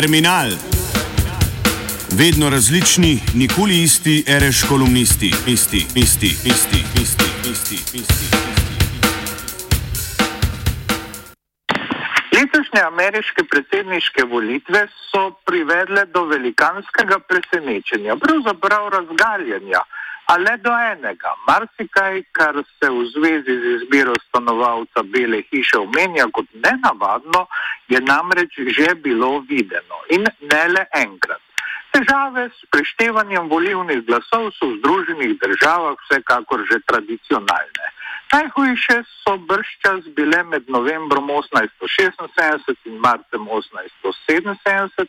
Terminal. Vedno različni, nikoli isti, reš kolumnisti, isti, isti, isti, isti, isti, isti. Letošnje ameriške predsedniške volitve so privedle do velikanskega presenečenja, pravzaprav razgaljenja a le do enega. Marsikaj, kar se v zvezi z izbiro stanovalca Bele hiše omenja kot nenavadno, je namreč že bilo videno in ne le enkrat. Težave s preštevanjem volivnih glasov so v Združenih državah vsekakor že tradicionalne. Najhujše so brščas bile med novembrom 1876 in marcem 1877,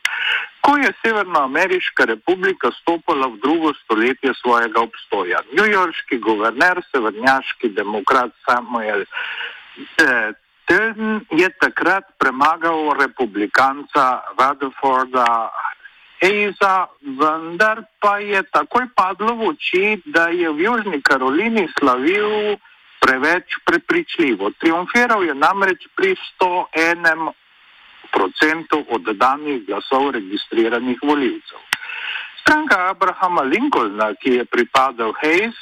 ko je Severnoameriška republika stopila v drugo stoletje svojega obstoja. Newyorški guverner, severnjaški demokrat Samuel eh, Tilden je takrat premagal republikanca Rutherforda Eiza, vendar pa je takoj padlo v oči, da je v Južni Karolini slavil preveč prepričljivo. Triumfiral je namreč pri 101 odstotkov oddanih glasov registriranih voljivcev. Stranka Abrahama Lincolna, ki je pripadal Hayes,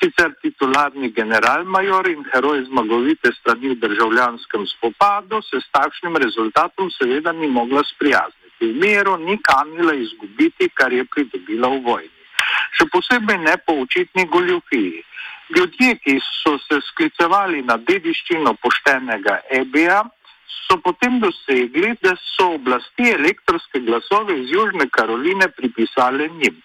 sicer titularni generalmajor in heroj zmagovite strani v državljanskem spopadu, se s takšnim rezultatom seveda ni mogla sprijazniti. V miru ni kanila izgubiti, kar je pridobila v vojni. Še posebej ne po očitni goljofiji. Ljudje, ki so se sklicevali na dediščino poštenega EBA, so potem dosegli, da so oblasti elektronske glasove iz Južne Karoline pripisale njim.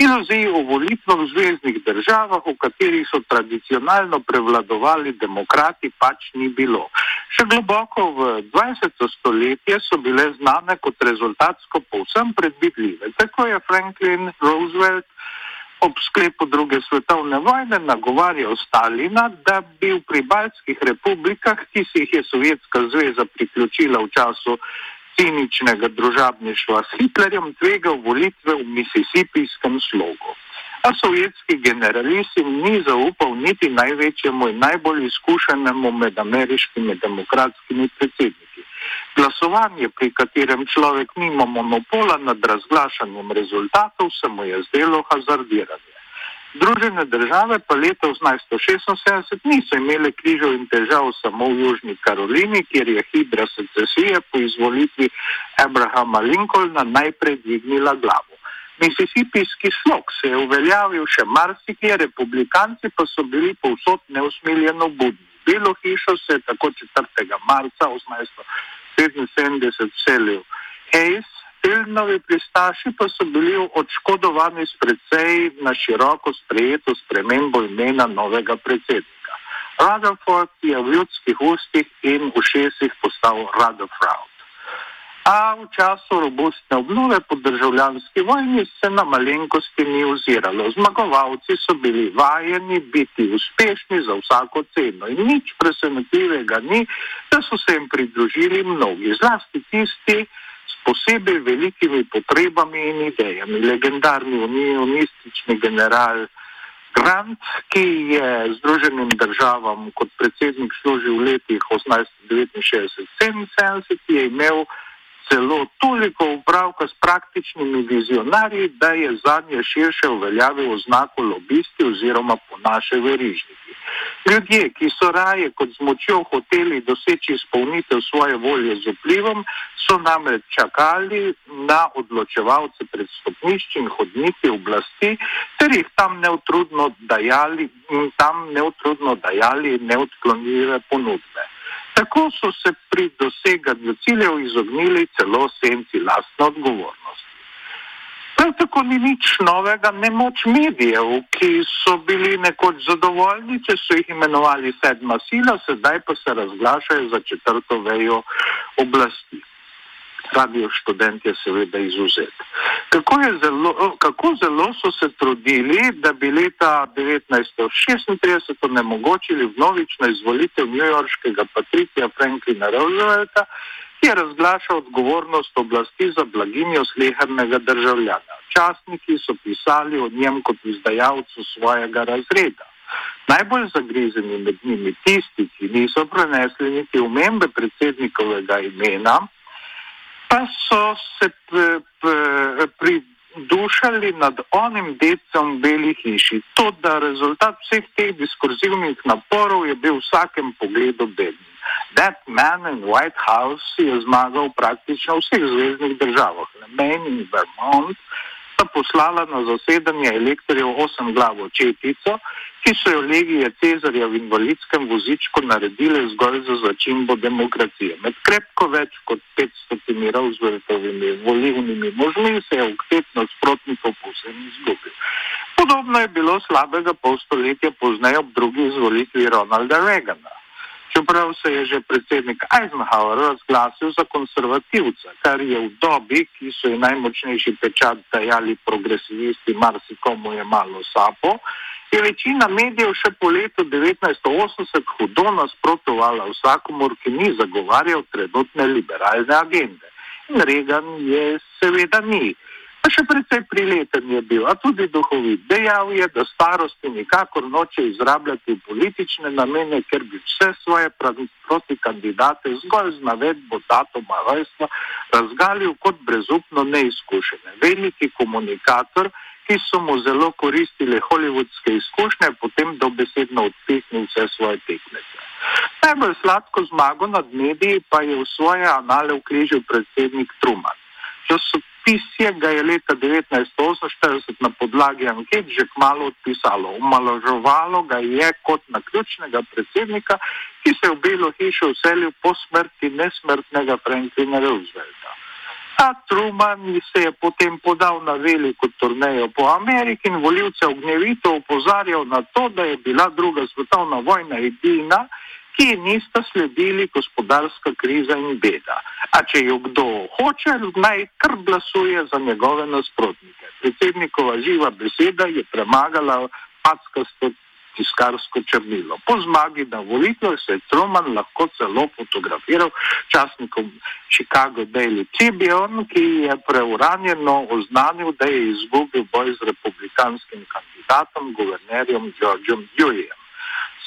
Iluzij o volitvah v zvezdnih državah, v katerih so tradicionalno prevladovali demokrati, pač ni bilo. Še globoko v 20. stoletje so bile znane kot rezultatsko povsem predvidljive. Tako je Franklin Roosevelt ob sklepu druge svetovne vojne nagovarjal Stalina, da bi v pribalskih republikah, ki si jih je Sovjetska zveza priključila v času ciničnega družabništva s Hitlerjem, tvegal volitve v misisipijskem slogu. A sovjetski generalist jim ni zaupal niti največjemu in najbolj izkušenemu med ameriškimi demokratskimi predsedniki. Glasovanje, pri katerem človek nima monopola nad razglašanjem rezultatov, se mu je zdelo hazardiranje. Združene države pa leta 1876 niso imele križov in težav samo v Južni Karolini, kjer je hidra secesije po izvolitvi Abrahama Lincolna najprej dvignila glavo. Misisipijski slog se je uveljavil še marsikje, republikanci pa so bili povsod neusmiljeno budni. Belo hišo se je tako 4. marca 1876 75 celjev. Hayes, Tilnovi pristaši pa so bili odškodovani s precej na široko sprejeto spremembo imena novega predsednika. Rutherford je v ljudskih ustih in ušesih postal Rutherford. A v času robustne obnove po državljanski vojni se na malenkosti ni oziralo. Zmagovalci so bili vajeni biti uspešni za vsako ceno in nič presenetljivega ni, da so se jim pridružili mnogi, zlasti tisti s posebej velikimi potrebami in idejami. Legendarni unionistični general Grant, ki je Združenim državam kot predsednik služil v letih 1869-77, je imel celo toliko upravka s praktičnimi vizionarji, da je zadnje širše uveljavil oznako lobisti oziroma po naše verižniki. Ljudje, ki so raje kot z močjo hoteli doseči izpolnitev svoje volje z vplivom, so namreč čakali na odločevalce pred stopnišči in hodniki oblasti, ter jih tam neutrudno dajali, tam neutrudno dajali neodklonljive ponudbe. Tako so se pri doseganju ciljev izognili celo senci lastne odgovornosti. Prav tako ni nič novega, ne moč medijev, ki so bili nekoč zadovoljni, če so jih imenovali sedma sila, sedaj pa se razglašajo za četrto vejo oblasti radio študent je seveda izuzet. Kako, zelo, kako zelo so se trudili, da bi leta 1936 onemogočili vnovično izvolitev newyorškega patricija Franklina Roosevelta, ki je razglašal odgovornost oblasti za blaginjo slehernega državljana. Časniki so pisali o njem kot izdajalcu svojega razreda. Najbolj zagrizeni med njimi tisti, ki niso prenesli niti umembe predsednikovega imena, pa so se pridušali nad onim decom v Beli hiši. To, da rezultat vseh teh diskurzivnih naporov je bil v vsakem pogledu bedni. That man in White House je zmagal praktično v vseh zvezdnih državah. Maine in Vermont sta poslala na zasedanje elektorjev osem glavo četico, ki so jo legije Cezarja v invalidskem vozičku naredile zgolj za začimbo demokracije. Med krepko več kot 500 razvrtovimi volivnimi možmi se je oktet nasprotnikov povsem izgubil. Podobno je bilo slabega pol stoletja pozneje ob drugi izvolitvi Ronalda Reagana. Čeprav se je že predsednik Eisenhower razglasil za konservativca, kar je v dobi, ki so ji najmočnejši pečat dajali progresivisti, marsikomu je malo sapo, je večina medijev še po letu 1980 hudo nasprotovala vsakomor, ki ni zagovarjal trenutne liberalne agende. In Reagan je seveda ni. Pa še precej prileten je bil, a tudi duhovit. Dejal je, da starosti nikakor noče izrabljati v politične namene, ker bi vse svoje proti kandidate zgolj z navedbo datuma rojstva razgalil kot brezupno neizkušene. Veliki komunikator, ki so mu zelo koristile holivudske izkušnje, potem dobesedno odpihnil vse svoje tekmece. Najbolj sladko zmago nad mediji pa je v svoje anale vkrižil predsednik Truman. Časopisje ga je leta 1948 na podlagi anket že kmalo odpisalo. Omaloževalo ga je kot naključnega predsednika, ki se je v Belo hišo vselil po smrti nesmrtnega Franklina Roosevelta. Ta Truman se je potem podal na veliko turnejo po Ameriki in voljivce ognjevito upozarjal na to, da je bila druga svetovna vojna edina, ki nista sledili gospodarska kriza in beda. A če jo kdo hoče, naj kar glasuje za njegove nasprotnike. Predsednikova živa beseda je premagala packasto tiskarsko črnilo. Po zmagi na volitvah se je Truman lahko celo fotografiral časnikom Chicago Daily Tribune, ki je preuranjeno oznanil, da je izgubil boj z republikanskim kandidatom, guvernerjem Georgeom Deweyem.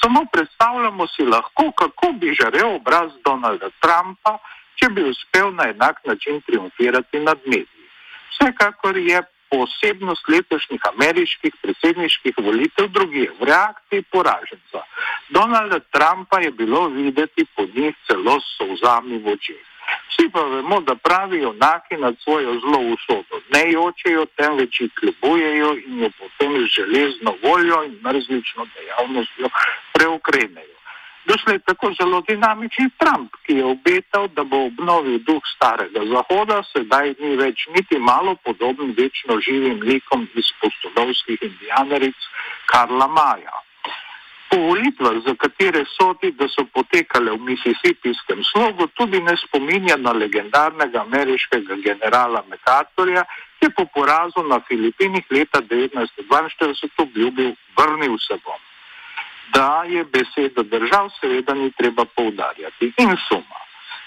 Samo predstavljamo si lahko, kako bi žarel obraz Donalda Trumpa, če bi uspel na enak način triumfirati nad mediji. Vsekakor je posebnost letošnjih ameriških predsedniških volitev druge v reakciji poraženca. Donalda Trumpa je bilo videti po njih celo s solzami v očeh. Vsi pa vemo, da pravi junaki nad svojo zlo usodo ne jočejo, temveč jih kljubujejo in jo potem z železno voljo in mrzlično dejavnostjo preukrenejo. Doslej tako zelo dinamični Trump, ki je obetal, da bo obnovil duh starega zahoda, sedaj ni več niti malo podoben večno živim likom iz postolovskih indijaneric Karla Maja. Po volitvah, za katere sodi, da so potekale v Mississippijskem slogu, tudi ne spominja na legendarnega ameriškega generala MacArthurja, ki je po porazu na Filipinih leta 1942 obljubil vrnil se bom da je beseda držav, seveda ni treba poudarjati. In suma.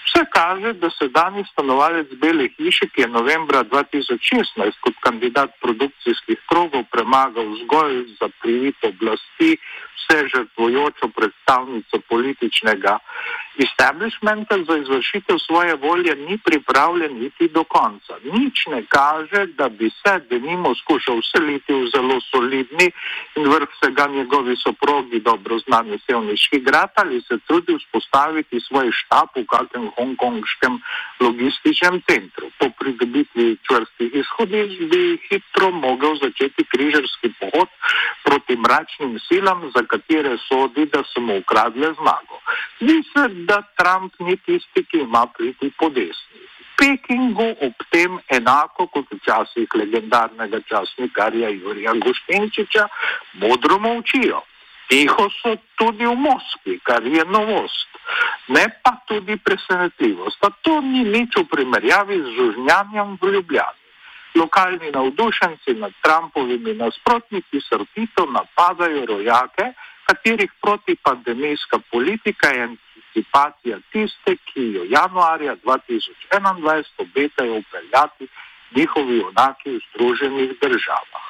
Vse kaže, da se danes stanovalec Bele hiše, ki je novembra 2016 kot kandidat produkcijskih krogov premagal zgolj za privit oblasti vse žrtvojočo predstavnico političnega establishmenta za izvršitev svoje volje ni pripravljen niti do konca. Nič ne kaže, da bi se denimo skušal vseliti v zelo solidni in vrh vsega njegovi soprogi dobro znani sevniški grad ali se trudi vzpostaviti svoj štab v kakem hongkonškem logističnem centru. Po pridobitvi čvrstih izhodišč bi hitro mogel začeti križarski pohod proti mračnim silam, za katere sodi, da so mu ukradle zmago. Zdi se, da Trump ni tisti, ki ima priti po desni. Pekingu ob tem enako kot včasih legendarnega časnikarja Jurija Guštenčiča modro molčijo. Tiho so tudi v Moskvi, kar je novost, ne pa tudi presenetljivost. A to ni nič v primerjavi z žužnjanjem v Ljubljani. Lokalni navdušenci nad Trumpovimi nasprotniki srpito napadajo rojake, katerih protipandemijska politika je anticipacija tiste, ki jo januarja 2021 obetajo upeljati njihovi junaki v združenih državah.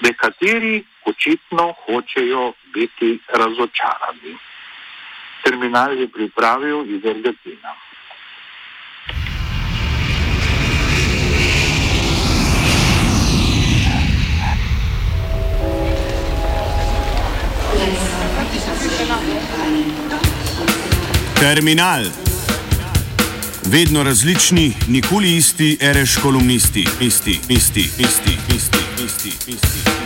Nekateri očitno hočejo biti razočarani. Terminal je pripravil iz Argentina. Terminal. Vedno različni, nikoli isti, ereš kolumnisti, isti, isti, isti, isti. isti isti. isti.